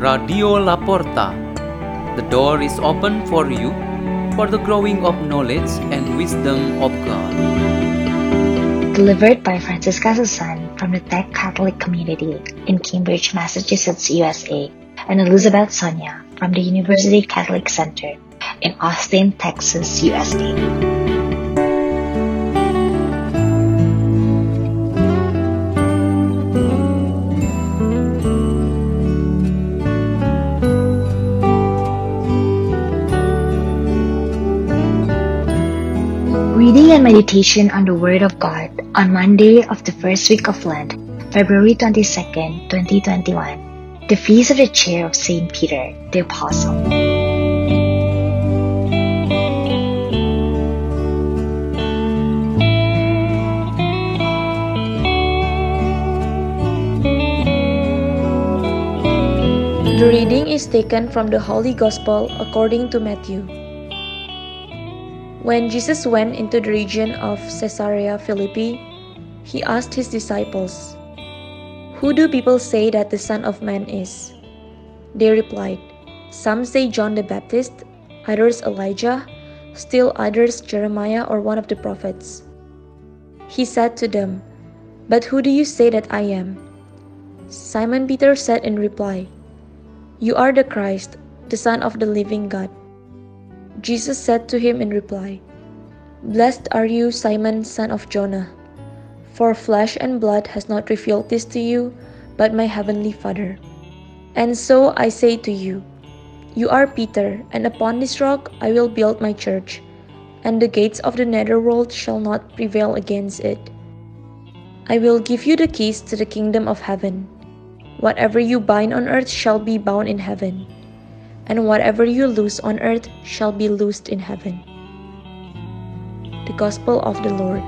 Radio La Porta. The door is open for you for the growing of knowledge and wisdom of God. Delivered by Fransiska Susan from the Tech Catholic Community in Cambridge, Massachusetts, USA, and Elisabeth Sonia from the University Catholic Center in Austin, Texas, USA. And meditation on the Word of God on Monday of the first week of Lent, February 22nd, 2021, the feast of the chair of Saint Peter the Apostle. The reading is taken from the Holy Gospel according to Matthew. When Jesus went into the region of Caesarea Philippi, he asked his disciples, Who do people say that the Son of Man is? They replied, Some say John the Baptist, others Elijah, still others Jeremiah or one of the prophets. He said to them, But who do you say that I am? Simon Peter said in reply, You are the Christ, the Son of the living God. Jesus said to him in reply, Blessed are you, Simon, son of Jonah, for flesh and blood has not revealed this to you, but my heavenly Father. And so I say to you, You are Peter, and upon this rock I will build my church, and the gates of the netherworld shall not prevail against it. I will give you the keys to the kingdom of heaven. Whatever you bind on earth shall be bound in heaven and whatever you loose on earth shall be loosed in heaven. The Gospel of the Lord.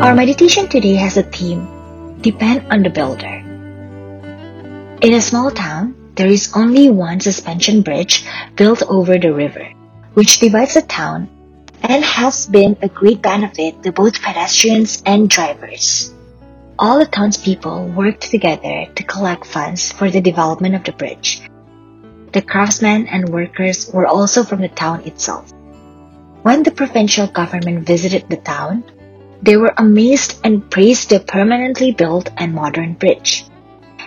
Our meditation today has a theme Depend on the Builder. In a small town, there is only one suspension bridge built over the river, which divides the town and has been a great benefit to both pedestrians and drivers. All the townspeople worked together to collect funds for the development of the bridge. The craftsmen and workers were also from the town itself. When the provincial government visited the town, they were amazed and praised the permanently built and modern bridge.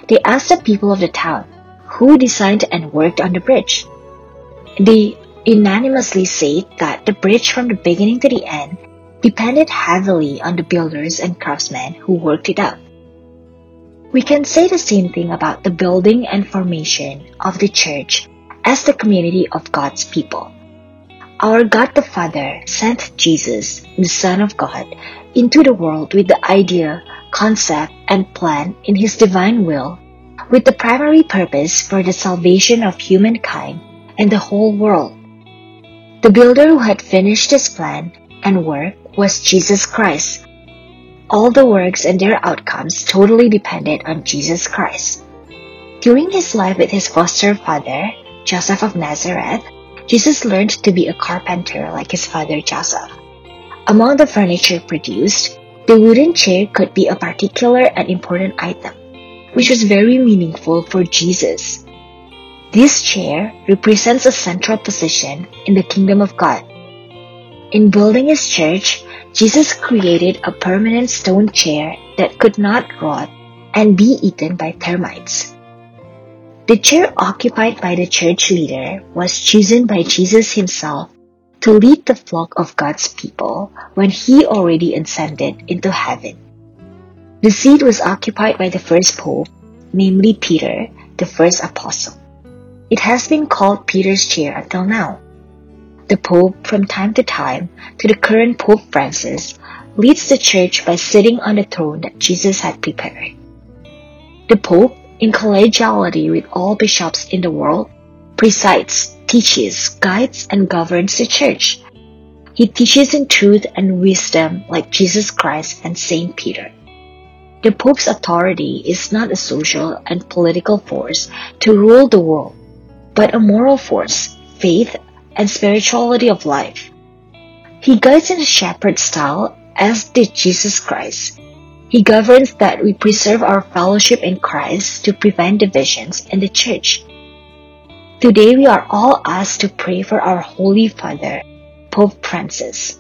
They asked the people of the town who designed and worked on the bridge. They unanimously say that the bridge from the beginning to the end depended heavily on the builders and craftsmen who worked it out. We can say the same thing about the building and formation of the church as the community of God's people. Our God the Father sent Jesus, the Son of God, into the world with the idea, concept, and plan in His divine will with the primary purpose for the salvation of humankind and the whole world. The builder who had finished his plan and work was Jesus Christ. All the works and their outcomes totally depended on Jesus Christ. During his life with his foster father, Joseph of Nazareth, Jesus learned to be a carpenter like his father Joseph. Among the furniture produced, the wooden chair could be a particular and important item which was very meaningful for Jesus. This chair represents a central position in the kingdom of God. In building his church, Jesus created a permanent stone chair that could not rot and be eaten by termites. The chair occupied by the church leader was chosen by Jesus himself to lead the flock of God's people when he already ascended into heaven. The seat was occupied by the first pope, namely Peter, the first apostle. It has been called Peter's chair until now. The Pope, from time to time, to the current Pope Francis, leads the Church by sitting on the throne that Jesus had prepared. The Pope, in collegiality with all bishops in the world, presides, teaches, guides, and governs the Church. He teaches in truth and wisdom like Jesus Christ and Saint Peter. The Pope's authority is not a social and political force to rule the world, but a moral force, faith, and spirituality of life. He guides in a shepherd style, as did Jesus Christ. He governs that we preserve our fellowship in Christ to prevent divisions in the church. Today we are all asked to pray for our Holy Father, Pope Francis.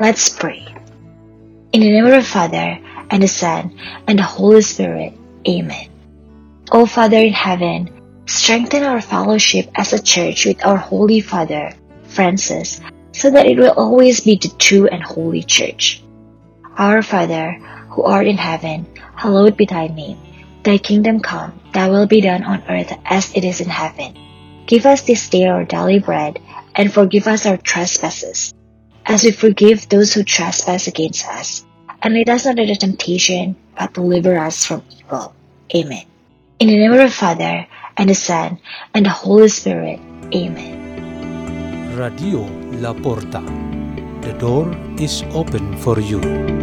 Let's pray. In the name of the Father, and the Son, and the Holy Spirit. Amen. O Father in heaven, strengthen our fellowship as a church with our Holy Father, Francis, so that it will always be the true and holy church. Our Father, who art in heaven, hallowed be thy name. Thy kingdom come, thy will be done on earth as it is in heaven. Give us this day our daily bread, and forgive us our trespasses, as we forgive those who trespass against us. And lead us not into temptation, but deliver us from evil. Amen. In the name of the Father, and the Son, and the Holy Spirit. Amen. Radio La Porta. The door is open for you.